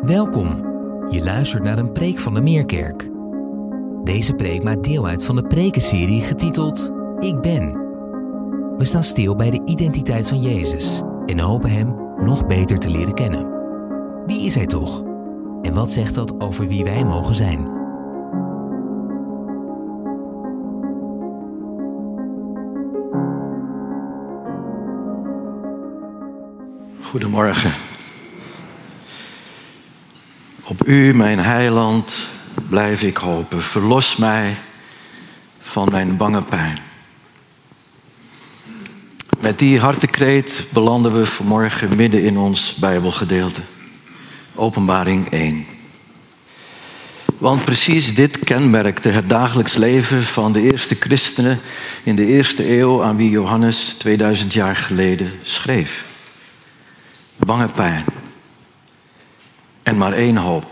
Welkom. Je luistert naar een preek van de Meerkerk. Deze preek maakt deel uit van de prekenserie getiteld Ik Ben. We staan stil bij de identiteit van Jezus en hopen Hem nog beter te leren kennen. Wie is Hij toch? En wat zegt dat over wie wij mogen zijn? Goedemorgen. Op u, mijn heiland, blijf ik hopen. Verlos mij van mijn bange pijn. Met die hartekreet belanden we vanmorgen midden in ons Bijbelgedeelte. Openbaring 1. Want precies dit kenmerkte het dagelijks leven van de eerste christenen in de eerste eeuw aan wie Johannes 2000 jaar geleden schreef. Bange pijn. En maar één hoop.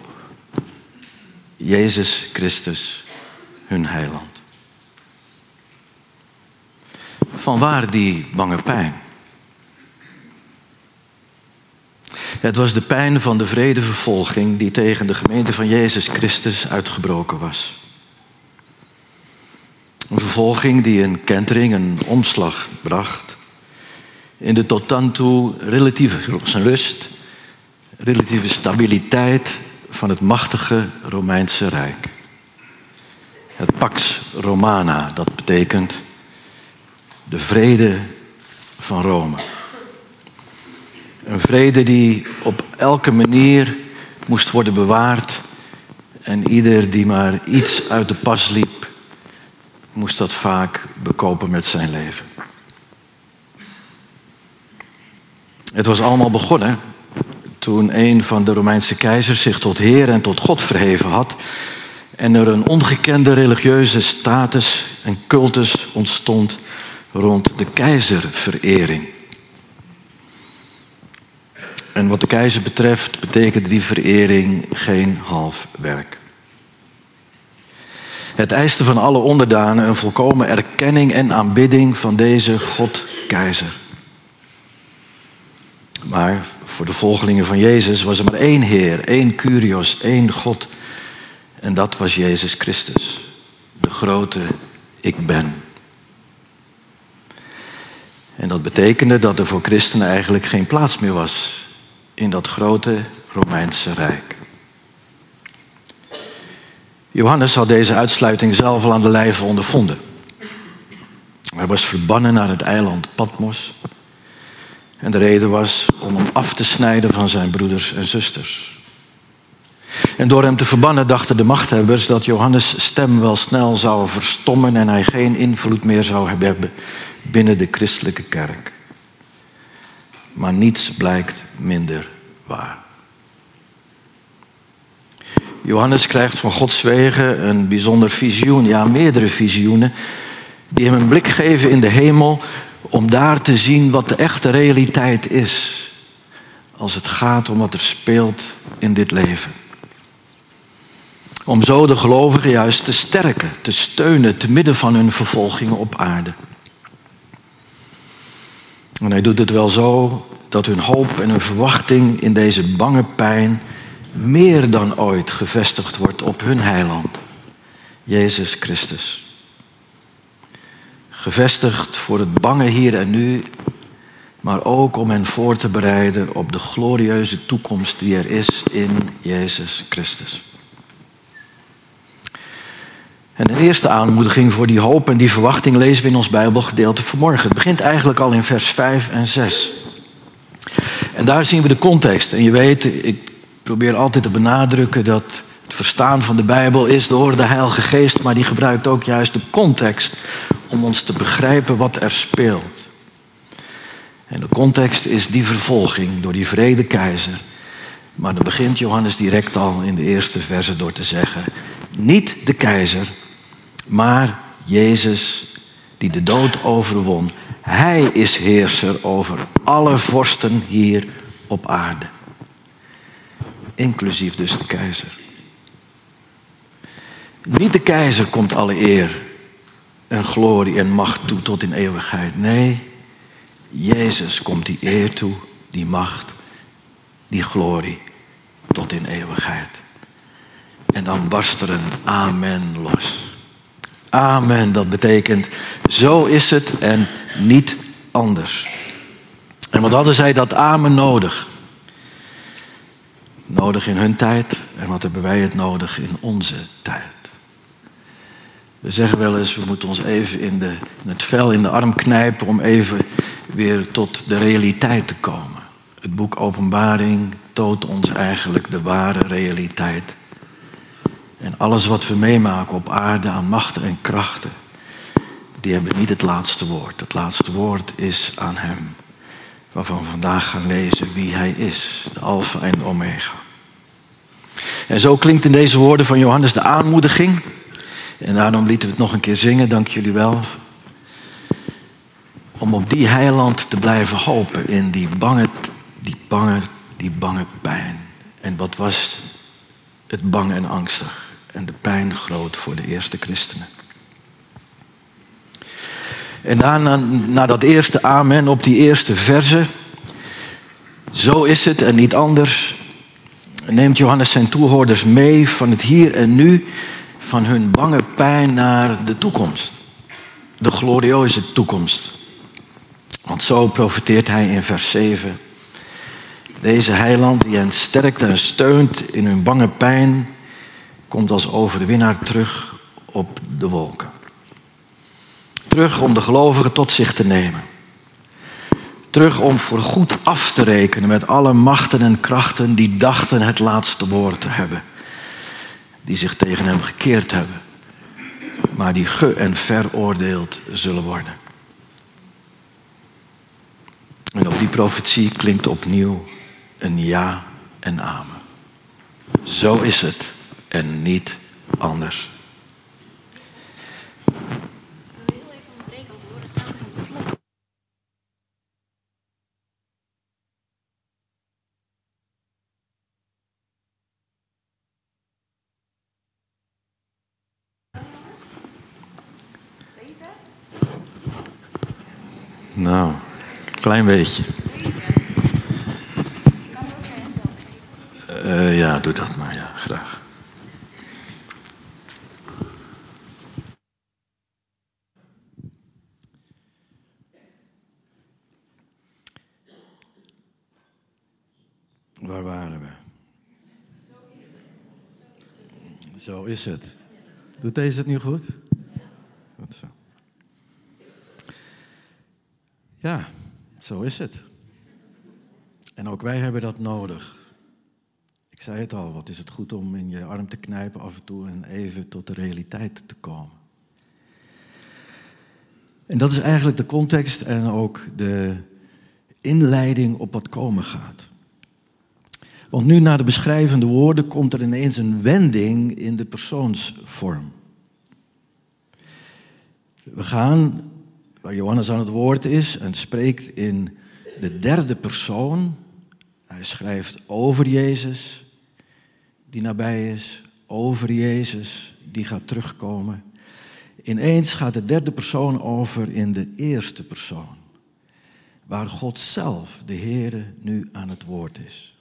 Jezus Christus, hun heiland. Van waar die bange pijn? Het was de pijn van de vredevervolging die tegen de gemeente van Jezus Christus uitgebroken was. Een vervolging die een kentering, een omslag bracht in de tot dan toe relatieve rust, relatieve stabiliteit van het machtige Romeinse Rijk. Het Pax Romana, dat betekent de vrede van Rome. Een vrede die op elke manier moest worden bewaard en ieder die maar iets uit de pas liep, moest dat vaak bekopen met zijn leven. Het was allemaal begonnen toen een van de Romeinse keizers zich tot Heer en tot God verheven had en er een ongekende religieuze status en cultus ontstond rond de keizerverering. En wat de keizer betreft betekende die verering geen half werk. Het eiste van alle onderdanen een volkomen erkenning en aanbidding van deze God-keizer. Maar voor de volgelingen van Jezus was er maar één Heer, één Curios, één God. En dat was Jezus Christus, de grote Ik Ben. En dat betekende dat er voor christenen eigenlijk geen plaats meer was in dat grote Romeinse Rijk. Johannes had deze uitsluiting zelf al aan de lijve ondervonden. Hij was verbannen naar het eiland Patmos. En de reden was om hem af te snijden van zijn broeders en zusters. En door hem te verbannen dachten de machthebbers dat Johannes' stem wel snel zou verstommen en hij geen invloed meer zou hebben binnen de christelijke kerk. Maar niets blijkt minder waar. Johannes krijgt van Gods wegen een bijzonder visioen, ja meerdere visioenen, die hem een blik geven in de hemel om daar te zien wat de echte realiteit is als het gaat om wat er speelt in dit leven. Om zo de gelovigen juist te sterken, te steunen te midden van hun vervolgingen op aarde. En hij doet het wel zo dat hun hoop en hun verwachting in deze bange pijn meer dan ooit gevestigd wordt op hun heiland, Jezus Christus. Gevestigd voor het bange hier en nu, maar ook om hen voor te bereiden op de glorieuze toekomst die er is in Jezus Christus. En een eerste aanmoediging voor die hoop en die verwachting lezen we in ons Bijbelgedeelte vanmorgen. Het begint eigenlijk al in vers 5 en 6. En daar zien we de context. En je weet, ik probeer altijd te benadrukken dat het verstaan van de Bijbel is door de Heilige Geest, maar die gebruikt ook juist de context om ons te begrijpen wat er speelt. En de context is die vervolging door die vrede keizer. Maar dan begint Johannes direct al in de eerste verse door te zeggen: niet de keizer, maar Jezus die de dood overwon. Hij is heerser over alle vorsten hier op aarde. Inclusief dus de keizer. Niet de keizer komt alle eer en glorie en macht toe tot in eeuwigheid. Nee, Jezus komt die eer toe, die macht, die glorie tot in eeuwigheid. En dan barst er een amen los. Amen, dat betekent zo is het en niet anders. En wat hadden zij dat amen nodig? Nodig in hun tijd en wat hebben wij het nodig in onze tijd? We zeggen wel eens, we moeten ons even in, de, in het vel in de arm knijpen om even weer tot de realiteit te komen. Het boek Openbaring toont ons eigenlijk de ware realiteit. En alles wat we meemaken op aarde aan machten en krachten, die hebben niet het laatste woord. Het laatste woord is aan Hem, waarvan we vandaag gaan lezen wie Hij is, de Alpha en de Omega. En zo klinkt in deze woorden van Johannes de aanmoediging. En daarom lieten we het nog een keer zingen, dank jullie wel. Om op die heiland te blijven hopen in die bange, die bange, die bange pijn. En wat was het bang en angstig en de pijn groot voor de eerste christenen. En daarna, na dat eerste amen op die eerste verse, zo is het en niet anders, neemt Johannes zijn toehoorders mee van het hier en nu, van hun bange pijn naar de toekomst. De glorieuze toekomst. Want zo profeteert hij in vers 7. Deze heiland die hen sterkt en steunt in hun bange pijn, komt als overwinnaar terug op de wolken. Terug om de gelovigen tot zich te nemen. Terug om voor goed af te rekenen met alle machten en krachten die dachten het laatste woord te hebben. Die zich tegen hem gekeerd hebben, maar die ge- en veroordeeld zullen worden. En op die profetie klinkt opnieuw een ja en amen. Zo is het en niet anders. Ik wil heel even onderbreken, want we horen telkens een klok. Nou, klein beetje. Eh, ja, doe dat maar, ja, graag. Waar waren we? Zo is het. Doet deze het nu? Goed zo. Ja, zo is het. En ook wij hebben dat nodig. Ik zei het al, wat is het goed om in je arm te knijpen af en toe en even tot de realiteit te komen. En dat is eigenlijk de context en ook de inleiding op wat komen gaat. Want nu na de beschrijvende woorden komt er ineens een wending in de persoonsvorm. We gaan, waar Johannes aan het woord is en spreekt in de derde persoon. Hij schrijft over Jezus, die nabij is, over Jezus, die gaat terugkomen. Ineens gaat de derde persoon over in de eerste persoon, waar God zelf, de Heere, nu aan het woord is.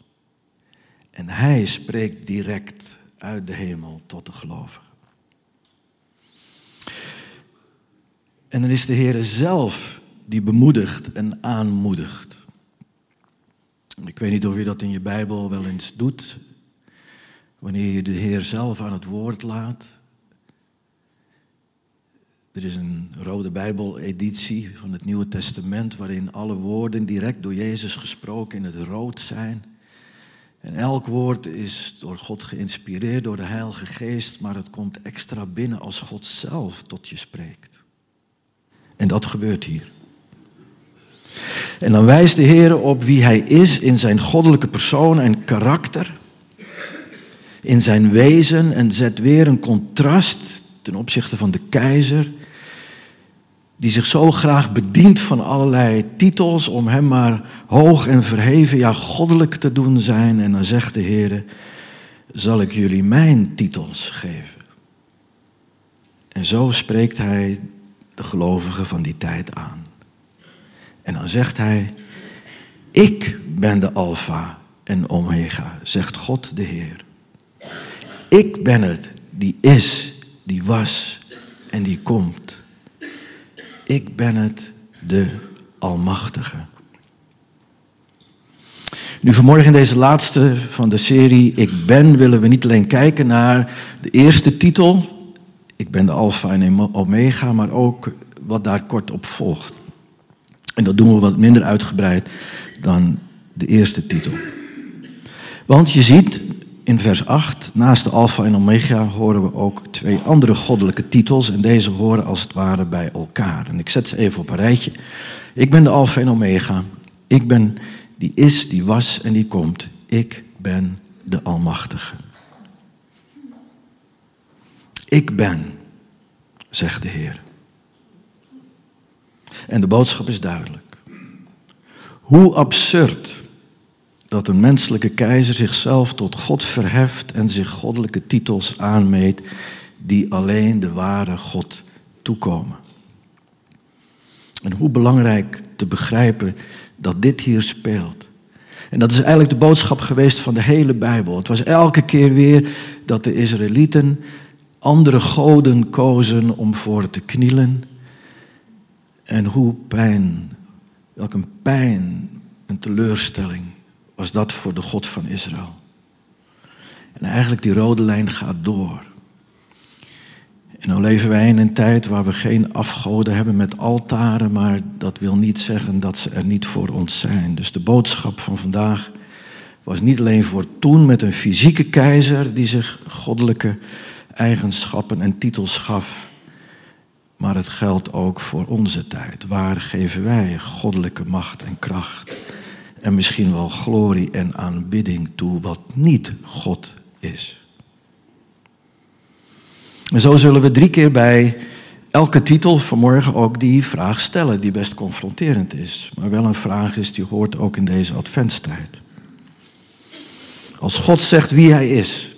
En hij spreekt direct uit de hemel tot de gelovigen. En dan is de Heer zelf die bemoedigt en aanmoedigt. Ik weet niet of je dat in je Bijbel wel eens doet. Wanneer je de Heer zelf aan het woord laat. Er is een rode Bijbel-editie van het Nieuwe Testament waarin alle woorden direct door Jezus gesproken in het rood zijn. En elk woord is door God geïnspireerd, door de Heilige Geest, maar het komt extra binnen als God zelf tot je spreekt. En dat gebeurt hier. En dan wijst de Heer op wie Hij is in zijn goddelijke persoon en karakter, in zijn wezen en zet weer een contrast ten opzichte van de keizer, die zich zo graag bedient van allerlei titels om hem maar hoog en verheven, ja goddelijk te doen zijn. En dan zegt de Heer, zal ik jullie mijn titels geven. En zo spreekt hij de gelovigen van die tijd aan. En dan zegt hij, ik ben de Alpha en Omega, zegt God de Heer. Ik ben het die is, die was en die komt. Ik ben het, de Almachtige. Nu vanmorgen in deze laatste van de serie Ik ben willen we niet alleen kijken naar de eerste titel, Ik ben de Alpha en Omega, maar ook wat daar kort op volgt. En dat doen we wat minder uitgebreid dan de eerste titel. Want je ziet in vers 8, naast de Alpha en Omega horen we ook twee andere goddelijke titels. En deze horen als het ware bij elkaar. En ik zet ze even op een rijtje. Ik ben de Alpha en Omega. Ik ben die is, die was en die komt. Ik ben de Almachtige. Ik ben, zegt de Heer. En de boodschap is duidelijk. Hoe absurd dat een menselijke keizer zichzelf tot God verheft en zich goddelijke titels aanmeet die alleen de ware God toekomen. En hoe belangrijk te begrijpen dat dit hier speelt. En dat is eigenlijk de boodschap geweest van de hele Bijbel. Het was elke keer weer dat de Israëlieten andere goden kozen om voor te knielen. En hoe pijn, welk een pijn, een teleurstelling was dat voor de God van Israël. En eigenlijk die rode lijn gaat door. En dan leven wij in een tijd waar we geen afgoden hebben met altaren, maar dat wil niet zeggen dat ze er niet voor ons zijn. Dus de boodschap van vandaag was niet alleen voor toen met een fysieke keizer die zich goddelijke eigenschappen en titels gaf, maar het geldt ook voor onze tijd. Waar geven wij goddelijke macht en kracht en misschien wel glorie en aanbidding toe wat niet God is? En zo zullen we drie keer bij elke titel vanmorgen ook die vraag stellen, die best confronterend is, maar wel een vraag is die hoort ook in deze adventstijd. Als God zegt wie Hij is,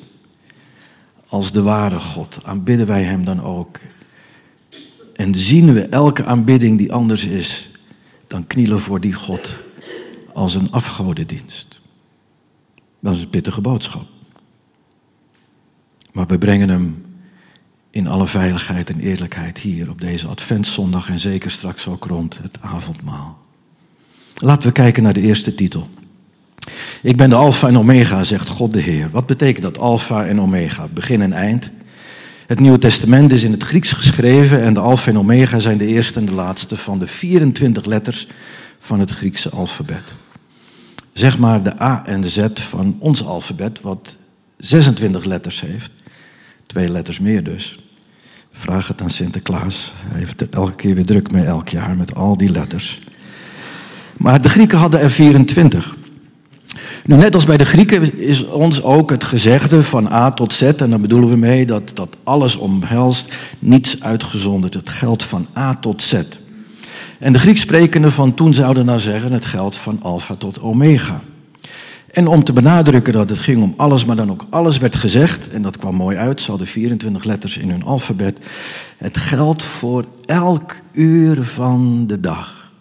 als de ware God, aanbidden wij Hem dan ook. En zien we elke aanbidding die anders is, dan knielen voor die God als een afgodendienst. Dat is een pittige boodschap. Maar we brengen hem in alle veiligheid en eerlijkheid hier op deze Adventszondag en zeker straks ook rond het avondmaal. Laten we kijken naar de eerste titel. Ik ben de Alpha en Omega, zegt God de Heer. Wat betekent dat Alpha en Omega? Begin en eind. Het Nieuwe Testament is in het Grieks geschreven en de Alpha en Omega zijn de eerste en de laatste van de 24 letters van het Griekse alfabet. Zeg maar de A en de Z van ons alfabet, wat 26 letters heeft. Twee letters meer dus. Vraag het aan Sinterklaas. Hij heeft er elke keer weer druk mee, elk jaar, met al die letters. Maar de Grieken hadden er 24. Nu, net als bij de Grieken is ons ook het gezegde van A tot Z, en daar bedoelen we mee dat dat alles omhelst, niets uitgezonderd. Het geldt van A tot Z. En de Grieksprekenden van toen zouden nou zeggen, het geldt van alfa tot omega. En om te benadrukken dat het ging om alles, maar dan ook alles werd gezegd, en dat kwam mooi uit, ze hadden 24 letters in hun alfabet. Het geldt voor elk uur van de dag.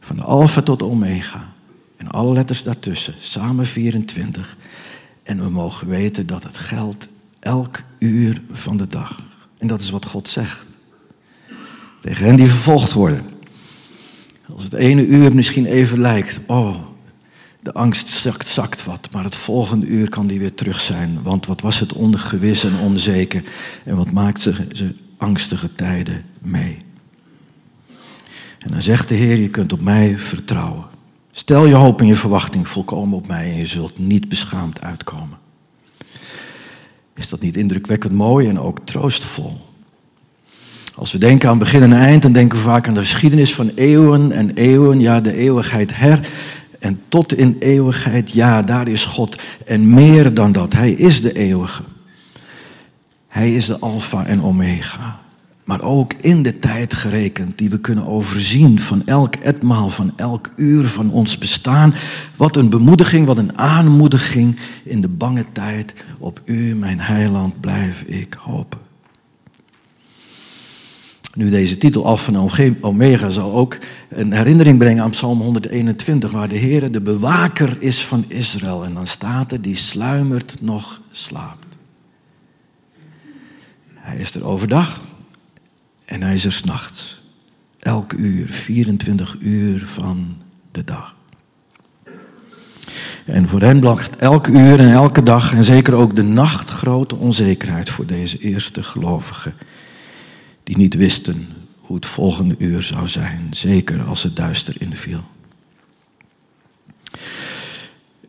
Van de alfa tot omega. En alle letters daartussen, samen 24. En we mogen weten dat het geldt elk uur van de dag. En dat is wat God zegt. Tegen hen die vervolgd worden. Als het ene uur misschien even lijkt, oh, de angst zakt, zakt wat, maar het volgende uur kan die weer terug zijn. Want wat was het ongewis en onzeker en wat maakt ze, ze angstige tijden mee? En dan zegt de Heer, je kunt op mij vertrouwen. Stel je hoop en je verwachting volkomen op mij en je zult niet beschaamd uitkomen. Is dat niet indrukwekkend mooi en ook troostvol? Als we denken aan begin en eind, dan denken we vaak aan de geschiedenis van eeuwen en eeuwen, ja, de eeuwigheid her. En tot in eeuwigheid, ja, daar is God. En meer dan dat, Hij is de eeuwige. Hij is de Alpha en Omega. Maar ook in de tijd gerekend, die we kunnen overzien van elk etmaal, van elk uur van ons bestaan. Wat een bemoediging, wat een aanmoediging in de bange tijd. Op U, mijn heiland, blijf ik hopen. Nu, deze titel Alpha en Omega zal ook een herinnering brengen aan Psalm 121, waar de Heer de bewaker is van Israël. En dan staat er, die sluimert nog slaapt. Hij is er overdag en hij is er s'nachts. Elk uur, 24 uur van de dag. En voor hen bracht elk uur en elke dag en zeker ook de nacht grote onzekerheid voor deze eerste gelovigen. Die niet wisten hoe het volgende uur zou zijn, zeker als het duister inviel.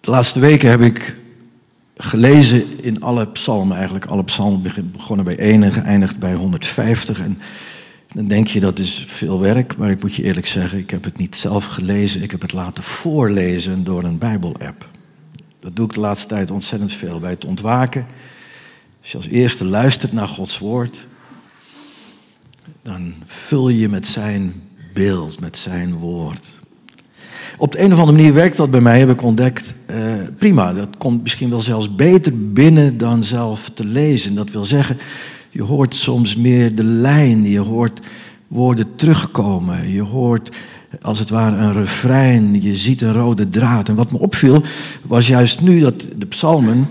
De laatste weken heb ik gelezen in alle psalmen, eigenlijk alle psalmen begonnen bij 1 en geëindigd bij 150. En dan denk je dat is veel werk, maar ik moet je eerlijk zeggen, ik heb het niet zelf gelezen, ik heb het laten voorlezen door een Bijbel-app. Dat doe ik de laatste tijd ontzettend veel bij het ontwaken. Als je als eerste luistert naar Gods woord, dan vul je met zijn beeld, met zijn woord. Op de een of andere manier werkt dat bij mij, heb ik ontdekt. Eh, prima, dat komt misschien wel zelfs beter binnen dan zelf te lezen. Dat wil zeggen, je hoort soms meer de lijn, je hoort woorden terugkomen, je hoort als het ware een refrein, je ziet een rode draad. En wat me opviel was juist nu dat de psalmen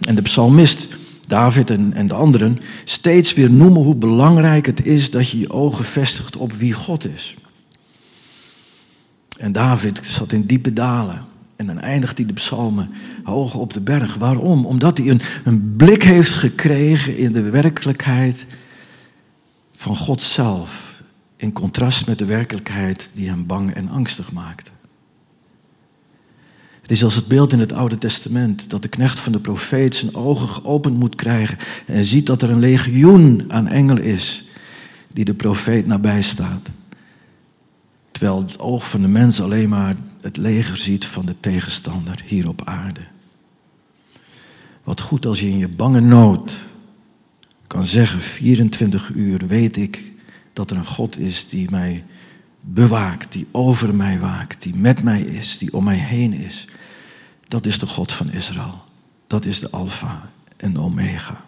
en de psalmist, David en, en de anderen, steeds weer noemen hoe belangrijk het is dat je je ogen vestigt op wie God is. En David zat in diepe dalen. En dan eindigt hij de psalmen hoog op de berg. Waarom? Omdat hij een, een blik heeft gekregen in de werkelijkheid van God zelf. In contrast met de werkelijkheid die hem bang en angstig maakte. Het is als het beeld in het Oude Testament dat de knecht van de profeet zijn ogen geopend moet krijgen en ziet dat er een legioen aan engelen is die de profeet nabij staat. Terwijl het oog van de mens alleen maar het leger ziet van de tegenstander hier op aarde. Wat goed als je in je bange nood kan zeggen, 24 uur weet ik dat er een God is die mij bewaakt, die over mij waakt, die met mij is, die om mij heen is. Dat is de God van Israël. Dat is de Alpha en de Omega.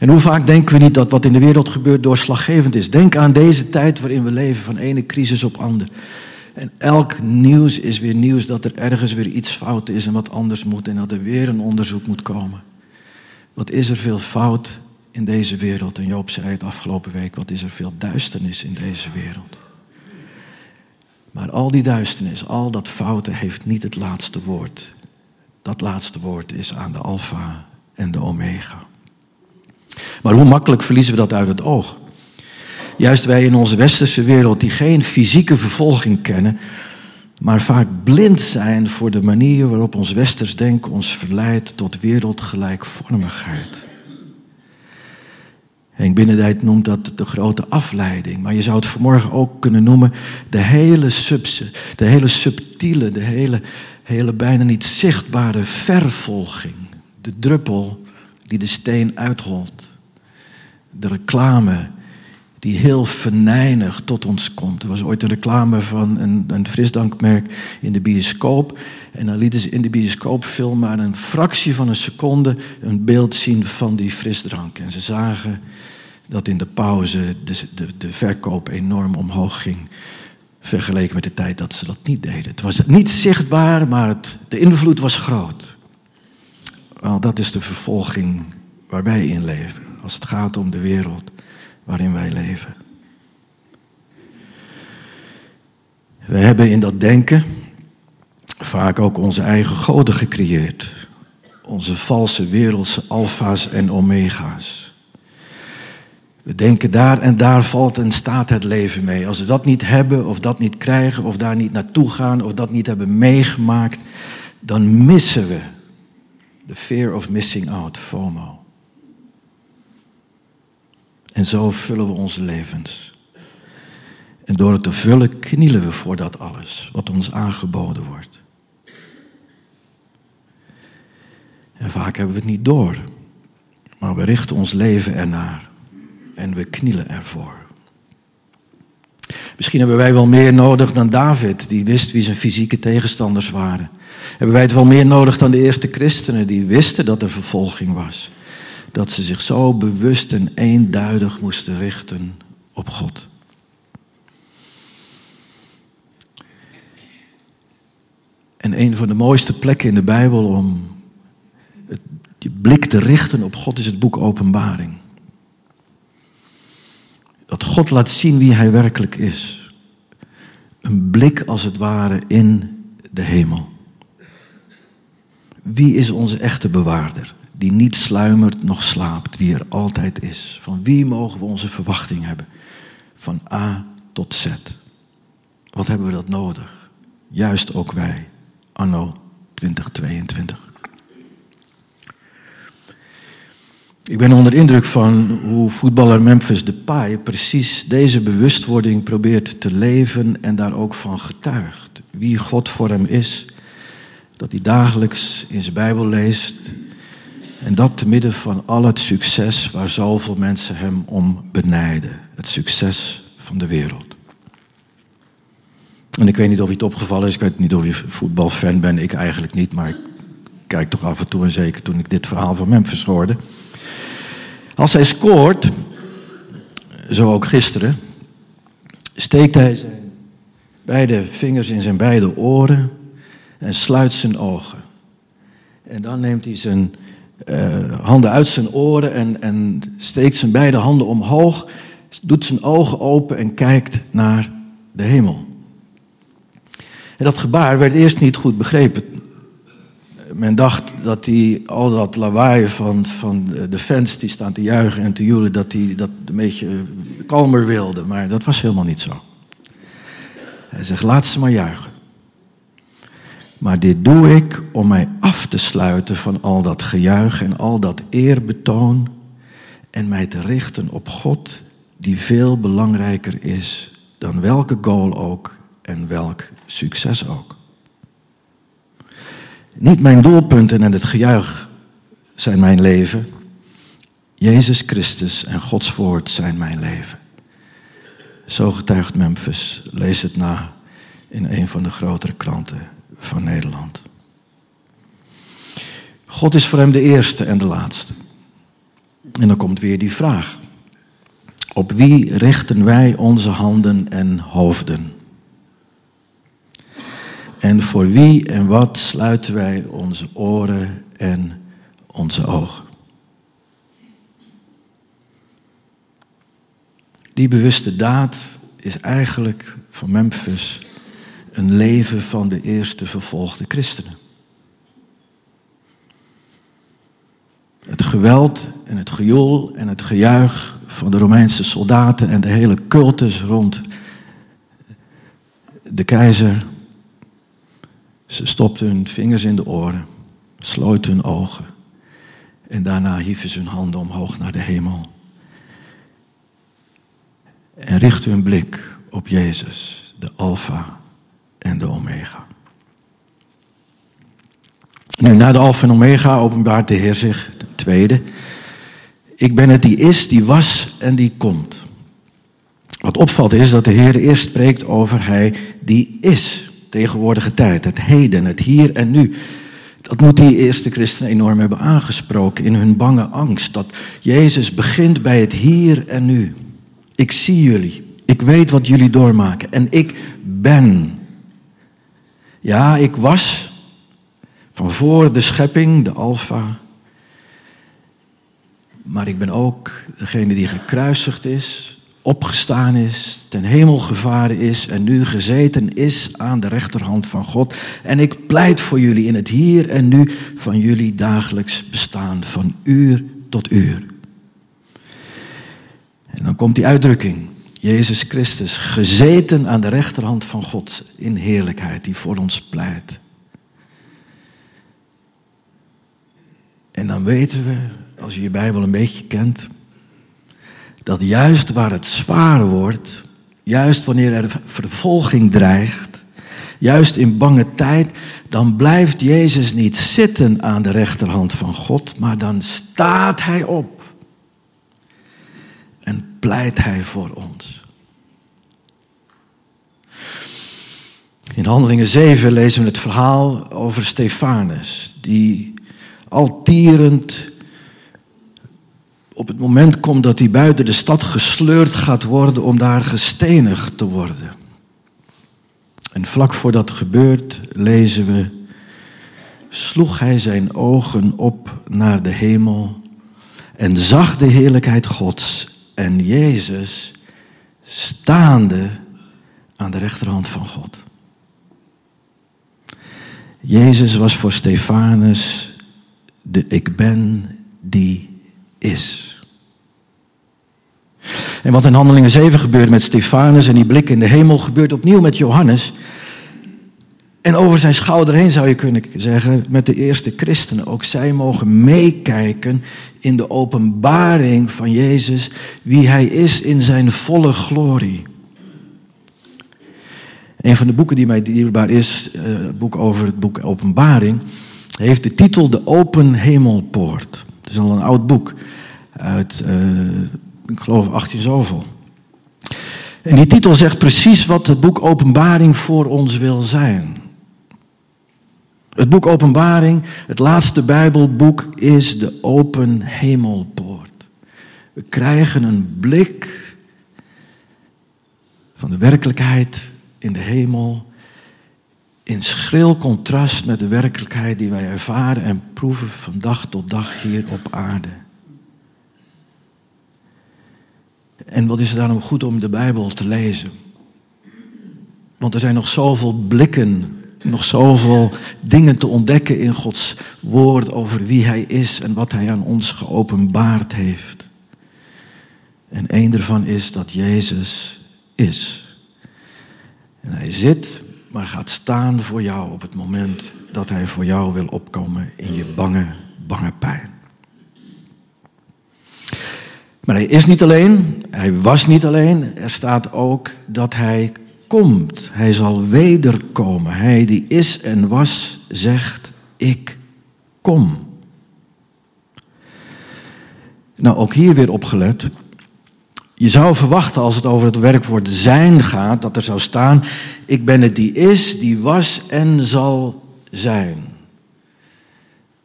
En hoe vaak denken we niet dat wat in de wereld gebeurt doorslaggevend is? Denk aan deze tijd waarin we leven, van ene crisis op andere. En elk nieuws is weer nieuws dat er ergens weer iets fout is en wat anders moet en dat er weer een onderzoek moet komen. Wat is er veel fout in deze wereld? En Joop zei het afgelopen week, wat is er veel duisternis in deze wereld? Maar al die duisternis, al dat fouten heeft niet het laatste woord. Dat laatste woord is aan de alfa en de omega. Maar hoe makkelijk verliezen we dat uit het oog? Juist wij in onze westerse wereld die geen fysieke vervolging kennen, maar vaak blind zijn voor de manier waarop ons westers denken ons verleidt tot wereldgelijkvormigheid. Henk Binnendijk noemt dat de grote afleiding, maar je zou het vanmorgen ook kunnen noemen de hele, subse, de hele subtiele, de hele, hele bijna niet zichtbare vervolging. De druppel die de steen uitholt de reclame die heel venijnig tot ons komt. Er was ooit een reclame van een, een frisdankmerk in de bioscoop. En dan lieten ze in de bioscoopfilm maar een fractie van een seconde een beeld zien van die frisdrank. En ze zagen dat in de pauze de, de, de verkoop enorm omhoog ging. Vergeleken met de tijd dat ze dat niet deden. Het was niet zichtbaar, maar het, de invloed was groot. Wel, dat is de vervolging waar wij in leven als het gaat om de wereld waarin wij leven. We hebben in dat denken vaak ook onze eigen goden gecreëerd. Onze valse wereldse alfa's en omega's. We denken daar en daar valt en staat het leven mee. Als we dat niet hebben of dat niet krijgen of daar niet naartoe gaan of dat niet hebben meegemaakt, dan missen we de fear of missing out, FOMO. En zo vullen we onze levens. En door het te vullen knielen we voor dat alles wat ons aangeboden wordt. En vaak hebben we het niet door, maar we richten ons leven ernaar en we knielen ervoor. Misschien hebben wij wel meer nodig dan David, die wist wie zijn fysieke tegenstanders waren. Hebben wij het wel meer nodig dan de eerste christenen, die wisten dat er vervolging was dat ze zich zo bewust en eenduidig moesten richten op God. En een van de mooiste plekken in de Bijbel om het, je blik te richten op God is het boek Openbaring. Dat God laat zien wie Hij werkelijk is. Een blik als het ware in de hemel. Wie is onze echte bewaarder? Die niet sluimert noch slaapt, die er altijd is. Van wie mogen we onze verwachting hebben? Van A tot Z. Wat hebben we dat nodig? Juist ook wij, anno 2022. Ik ben onder indruk van hoe voetballer Memphis Depay precies deze bewustwording probeert te leven en daar ook van getuigt. Wie God voor hem is, dat hij dagelijks in zijn Bijbel leest en dat te midden van al het succes waar zoveel mensen hem om benijden. Het succes van de wereld. En ik weet niet of het opgevallen is, ik weet niet of je voetbalfan bent, ik eigenlijk niet, maar ik kijk toch af en toe en zeker toen ik dit verhaal van Memphis hoorde. Als hij scoort, zo ook gisteren, steekt hij zijn beide vingers in zijn beide oren en sluit zijn ogen. En dan neemt hij zijn uh, handen uit zijn oren en, en steekt zijn beide handen omhoog, doet zijn ogen open en kijkt naar de hemel. En dat gebaar werd eerst niet goed begrepen men dacht dat hij al dat lawaai van, van de fans die staan te juichen en te joelen, dat hij dat een beetje kalmer wilde. Maar dat was helemaal niet zo. Hij zegt, laat ze maar juichen. Maar dit doe ik om mij af te sluiten van al dat gejuich en al dat eerbetoon en mij te richten op God, die veel belangrijker is dan welke goal ook en welk succes ook. Niet mijn doelpunten en het gejuich zijn mijn leven. Jezus Christus en Gods woord zijn mijn leven. Zo getuigt Memphis. Lees het na in een van de grotere kranten van Nederland. God is voor hem de eerste en de laatste. En dan komt weer die vraag. Op wie richten wij onze handen en hoofden? En voor wie en wat sluiten wij onze oren en onze ogen? Die bewuste daad is eigenlijk van Memphis een leven van de eerste vervolgde christenen. Het geweld en het gejoel en het gejuich van de Romeinse soldaten en de hele cultus rond de keizer ze stopten hun vingers in de oren, sloten hun ogen en daarna hieven ze hun handen omhoog naar de hemel. En richtten hun blik op Jezus, de Alpha en de Omega. Nu, na de Alpha en Omega openbaart de Heer zich, de tweede. Ik ben het die is, die was en die komt. Wat opvalt is dat de Heer eerst spreekt over Hij die is tegenwoordige tijd, het heden, het hier en nu. Dat moet die eerste christenen enorm hebben aangesproken in hun bange angst. Dat Jezus begint bij het hier en nu. Ik zie jullie. Ik weet wat jullie doormaken. En ik ben. Ja, ik was van voor de schepping, de Alpha. Maar ik ben ook degene die gekruisigd is, opgestaan is, ten hemel gevaren is en nu gezeten is aan de rechterhand van God. En ik pleit voor jullie in het hier en nu van jullie dagelijks bestaan, van uur tot uur. En dan komt die uitdrukking, Jezus Christus, gezeten aan de rechterhand van God in heerlijkheid, die voor ons pleit. En dan weten we, als je je Bijbel een beetje kent, dat juist waar het zwaar wordt, juist wanneer er vervolging dreigt, juist in bange tijd, dan blijft Jezus niet zitten aan de rechterhand van God, maar dan staat Hij op en pleit Hij voor ons. In Handelingen 7 lezen we het verhaal over Stefanus, die al tierend op het moment komt dat hij buiten de stad gesleurd gaat worden om daar gestenigd te worden. En vlak voor dat gebeurt lezen we, sloeg hij zijn ogen op naar de hemel en zag de heerlijkheid Gods en Jezus staande aan de rechterhand van God. Jezus was voor Stefanus de ik ben die is. En wat in Handelingen 7 gebeurt met Stefanus en die blik in de hemel, gebeurt opnieuw met Johannes. En over zijn schouder heen zou je kunnen zeggen, met de eerste christenen. Ook zij mogen meekijken in de openbaring van Jezus, wie hij is in zijn volle glorie. Een van de boeken die mij dierbaar is, eh, het boek over het boek Openbaring, heeft de titel De Open Hemelpoort. Het is al een oud boek uit, uh, ik geloof, 18 zoveel. En die titel zegt precies wat het boek Openbaring voor ons wil zijn. Het boek Openbaring, het laatste Bijbelboek, is de open hemelpoort. We krijgen een blik van de werkelijkheid in de hemel in schril contrast met de werkelijkheid die wij ervaren en proeven van dag tot dag hier op aarde. En wat is er daarom goed om de Bijbel te lezen? Want er zijn nog zoveel blikken, nog zoveel dingen te ontdekken in Gods woord over wie Hij is en wat Hij aan ons geopenbaard heeft. En één daarvan is dat Jezus is. En Hij zit maar gaat staan voor jou op het moment dat Hij voor jou wil opkomen in je bange, bange pijn. Maar Hij is niet alleen, Hij was niet alleen, er staat ook dat Hij komt. Hij zal wederkomen. Hij die is en was, zegt, ik kom. Nou, ook hier weer opgelet. Je zou verwachten als het over het werkwoord zijn gaat, dat er zou staan, ik ben het die is, die was en zal zijn.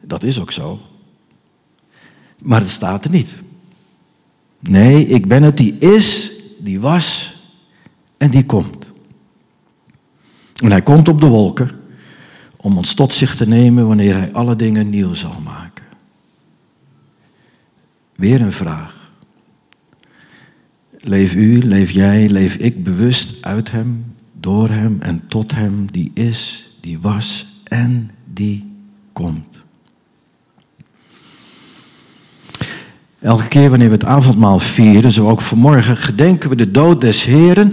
Dat is ook zo. Maar het staat er niet. Nee, ik ben het die is, die was en die komt. En hij komt op de wolken om ons tot zich te nemen wanneer hij alle dingen nieuw zal maken. Weer een vraag. Leef u, leef jij, leef ik bewust uit Hem, door Hem en tot Hem, die is, die was en die komt. Elke keer wanneer we het avondmaal vieren, zo ook vanmorgen, gedenken we de dood des Heren.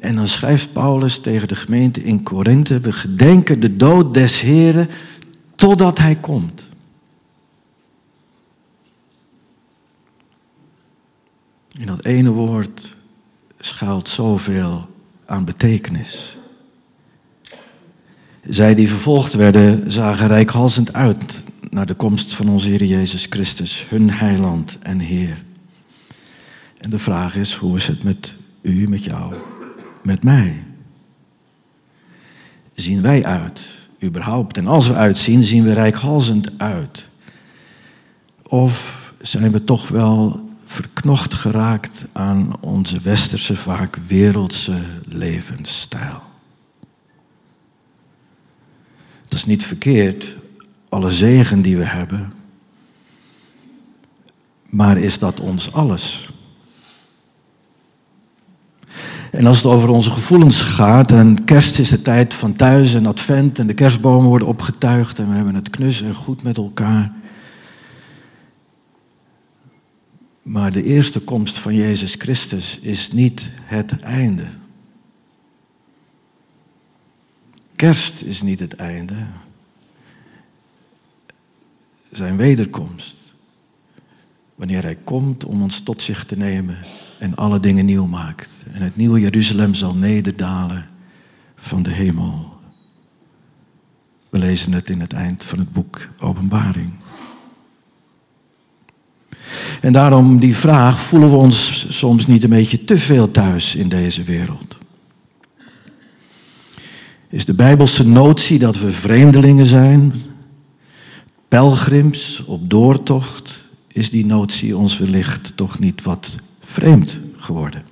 En dan schrijft Paulus tegen de gemeente in Korinthe, we gedenken de dood des Heren totdat Hij komt. In dat ene woord schuilt zoveel aan betekenis. Zij die vervolgd werden, zagen rijkhalsend uit naar de komst van onze Heer Jezus Christus, hun heiland en Heer. En de vraag is, hoe is het met u, met jou, met mij? Zien wij uit, überhaupt? En als we uitzien, zien we rijkhalsend uit. Of zijn we toch wel verknocht geraakt aan onze westerse, vaak wereldse levensstijl. Dat is niet verkeerd, alle zegen die we hebben. Maar is dat ons alles? En als het over onze gevoelens gaat, en kerst is de tijd van thuis en advent en de kerstbomen worden opgetuigd en we hebben het knus en goed met elkaar. Maar de eerste komst van Jezus Christus is niet het einde. Kerst is niet het einde. Zijn wederkomst. Wanneer Hij komt om ons tot zich te nemen en alle dingen nieuw maakt. En het nieuwe Jeruzalem zal nederdalen van de hemel. We lezen het in het eind van het boek Openbaring. En daarom die vraag, voelen we ons soms niet een beetje te veel thuis in deze wereld? Is de Bijbelse notie dat we vreemdelingen zijn, pelgrims op doortocht is die notie ons wellicht toch niet wat vreemd geworden.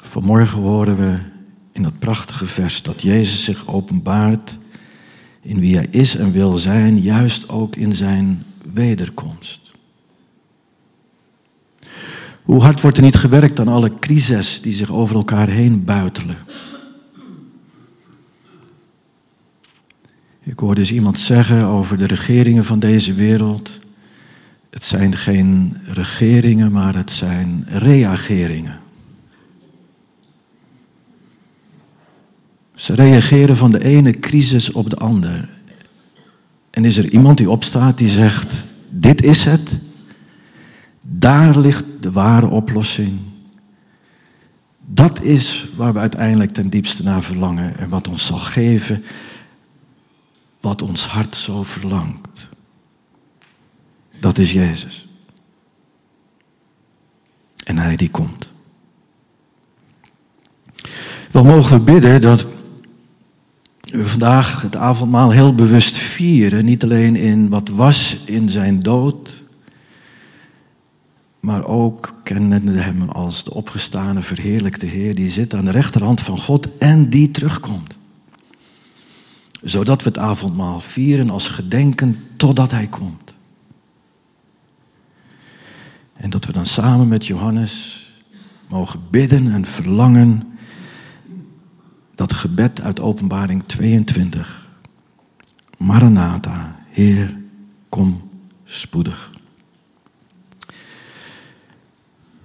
Vanmorgen horen we in dat prachtige vers dat Jezus zich openbaart in wie hij is en wil zijn, juist ook in zijn wederkomst. Hoe hard wordt er niet gewerkt aan alle crises die zich over elkaar heen buitelen? Ik hoorde eens iemand zeggen over de regeringen van deze wereld. Het zijn geen regeringen, maar het zijn reageringen. Ze reageren van de ene crisis op de andere. En is er iemand die opstaat die zegt: Dit is het. Daar ligt de ware oplossing. Dat is waar we uiteindelijk ten diepste naar verlangen en wat ons zal geven wat ons hart zo verlangt. Dat is Jezus. En Hij die komt. We mogen bidden dat we vandaag het avondmaal heel bewust vieren. Niet alleen in wat was in zijn dood, maar ook kennende hem als de opgestane, verheerlijkte Heer die zit aan de rechterhand van God en die terugkomt. Zodat we het avondmaal vieren als gedenken totdat Hij komt. En dat we dan samen met Johannes mogen bidden en verlangen dat gebed uit Openbaring 22. Maranatha, Heer, kom spoedig.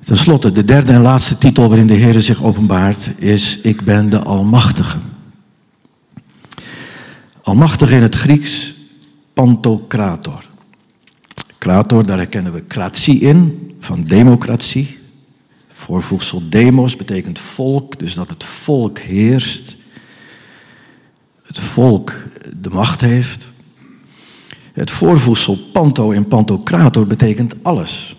Ten slotte, de derde en laatste titel waarin de Heer zich openbaart is Ik ben de Almachtige. Almachtige in het Grieks, Pantokrator. Krator, daar herkennen we kratie in, van democratie. Voorvoegsel demos betekent volk, dus dat het volk heerst. Het volk de macht heeft. Het voorvoegsel panto in pantocrator betekent alles.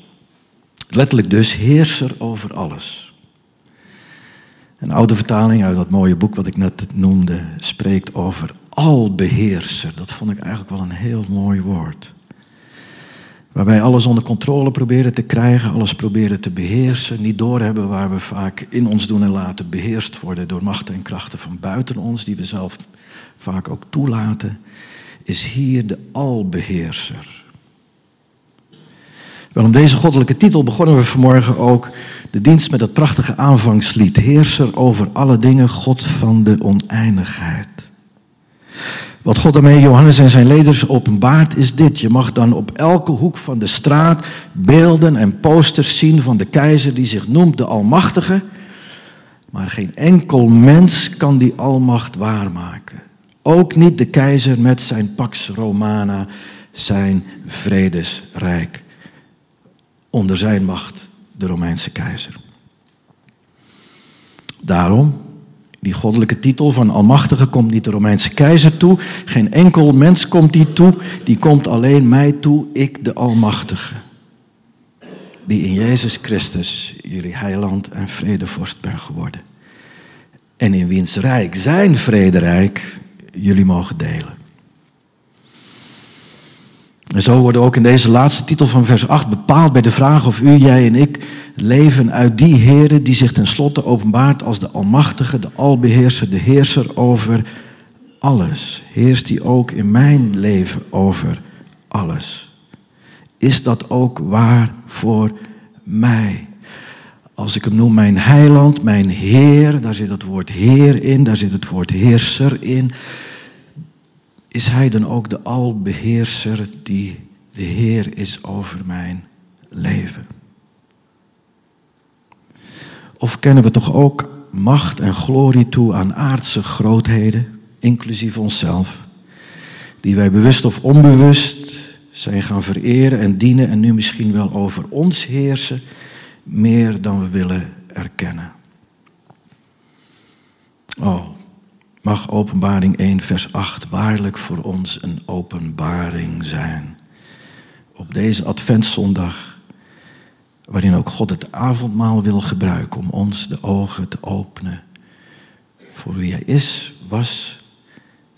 Letterlijk dus heerser over alles. Een oude vertaling uit dat mooie boek wat ik net noemde spreekt over albeheerser. Dat vond ik eigenlijk wel een heel mooi woord. Waarbij alles onder controle proberen te krijgen, alles proberen te beheersen, niet doorhebben waar we vaak in ons doen en laten beheerst worden door machten en krachten van buiten ons, die we zelf vaak ook toelaten, is hier de albeheerser. Wel, om deze goddelijke titel begonnen we vanmorgen ook de dienst met dat prachtige aanvangslied. Heerser over alle dingen, God van de oneindigheid. Wat God daarmee Johannes en zijn leders openbaart is dit. Je mag dan op elke hoek van de straat beelden en posters zien van de keizer die zich noemt de Almachtige. Maar geen enkel mens kan die almacht waarmaken. Ook niet de keizer met zijn Pax Romana, zijn vredesrijk. Onder zijn macht de Romeinse keizer. Daarom die goddelijke titel van Almachtige komt niet de Romeinse keizer toe. Geen enkel mens komt die toe. Die komt alleen mij toe, ik de Almachtige. Die in Jezus Christus jullie heiland en vredevorst ben geworden. En in wiens rijk, zijn vrederijk, jullie mogen delen. En zo worden ook in deze laatste titel van vers 8 bepaald bij de vraag of u, jij en ik leven uit die Heere die zich tenslotte openbaart als de Almachtige, de Albeheerser, de Heerser over alles. Heerst die ook in mijn leven over alles? Is dat ook waar voor mij? Als ik hem noem mijn heiland, mijn Heer, daar zit het woord Heer in, daar zit het woord Heerser in is Hij dan ook de albeheerser die de Heer is over mijn leven? Of kennen we toch ook macht en glorie toe aan aardse grootheden, inclusief onszelf, die wij bewust of onbewust zijn gaan vereren en dienen en nu misschien wel over ons heersen, meer dan we willen erkennen. Oh, mag Openbaring 1, vers 8 waarlijk voor ons een openbaring zijn. Op deze Adventszondag, waarin ook God het avondmaal wil gebruiken om ons de ogen te openen voor wie Hij is, was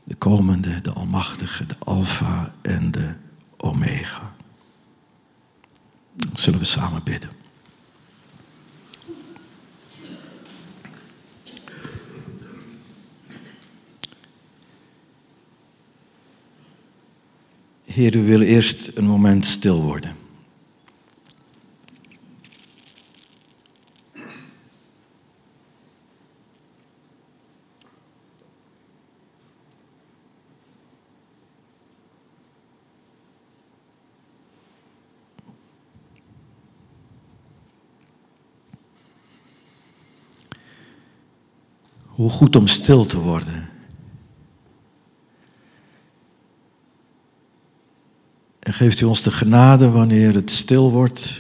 de komende, de almachtige, de alfa en de omega. Zullen we samen bidden. Heer, we willen eerst een moment stil worden. Hoe goed om stil te worden. En geeft u ons de genade wanneer het stil wordt,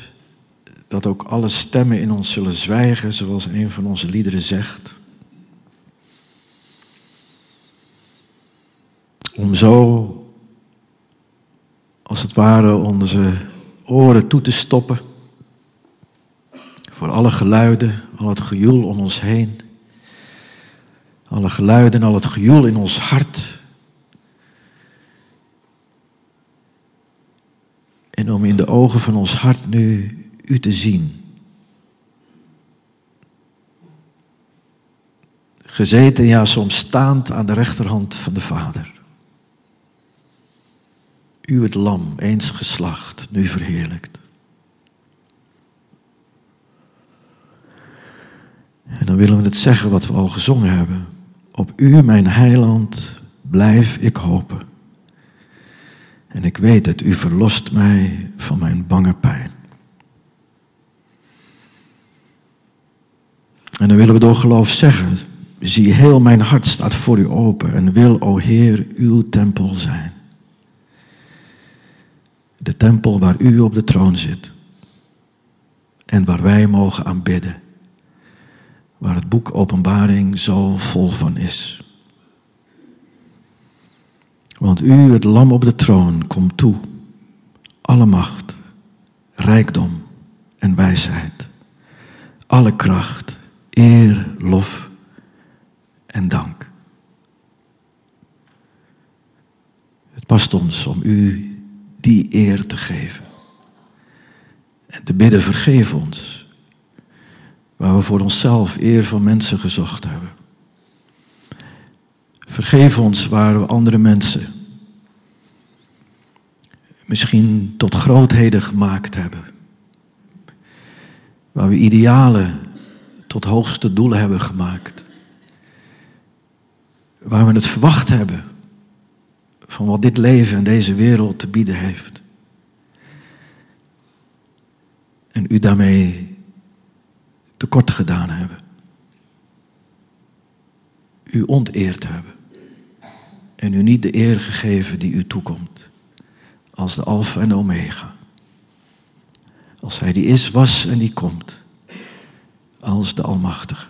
dat ook alle stemmen in ons zullen zwijgen, zoals een van onze liederen zegt. Om zo, als het ware, onze oren toe te stoppen voor alle geluiden, al het gejoel om ons heen. Alle geluiden, al het gejoel in ons hart. En om in de ogen van ons hart nu u te zien. Gezeten, ja, soms staand aan de rechterhand van de Vader. U het lam, eens geslacht, nu verheerlijkt. En dan willen we het zeggen wat we al gezongen hebben. Op u, mijn heiland, blijf ik hopen. En ik weet dat u verlost mij van mijn bange pijn. En dan willen we door geloof zeggen, zie heel mijn hart staat voor u open en wil, o Heer, uw tempel zijn. De tempel waar u op de troon zit en waar wij mogen aanbidden waar het boek Openbaring zo vol van is. Want u, het lam op de troon, komt toe, alle macht, rijkdom en wijsheid, alle kracht, eer, lof en dank. Het past ons om u die eer te geven. En te bidden, vergeef ons Waar we voor onszelf eer van mensen gezocht hebben. Vergeef ons waar we andere mensen misschien tot grootheden gemaakt hebben. Waar we idealen tot hoogste doelen hebben gemaakt. Waar we het verwacht hebben van wat dit leven en deze wereld te bieden heeft. En u daarmee tekort gedaan hebben. U onteerd hebben. En u niet de eer gegeven die u toekomt. Als de Alfa en Omega. Als Hij die is, was en die komt. Als de Almachtige.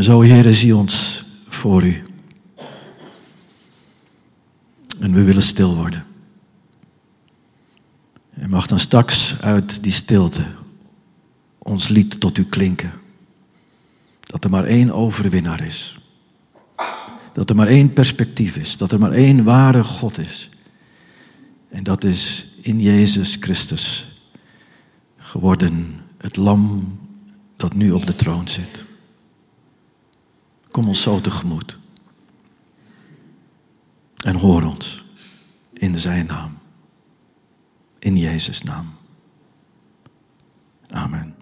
Zo, Heere, zie ons voor u. En we willen stil worden. En mag dan straks uit die stilte ons lied tot u klinken. Dat er maar één overwinnaar is. Dat er maar één perspectief is. Dat er maar één ware God is. En dat is in Jezus Christus geworden het lam dat nu op de troon zit. Kom ons zo tegemoet. En hoor ons in zijn naam. In Jezus' naam. Amen.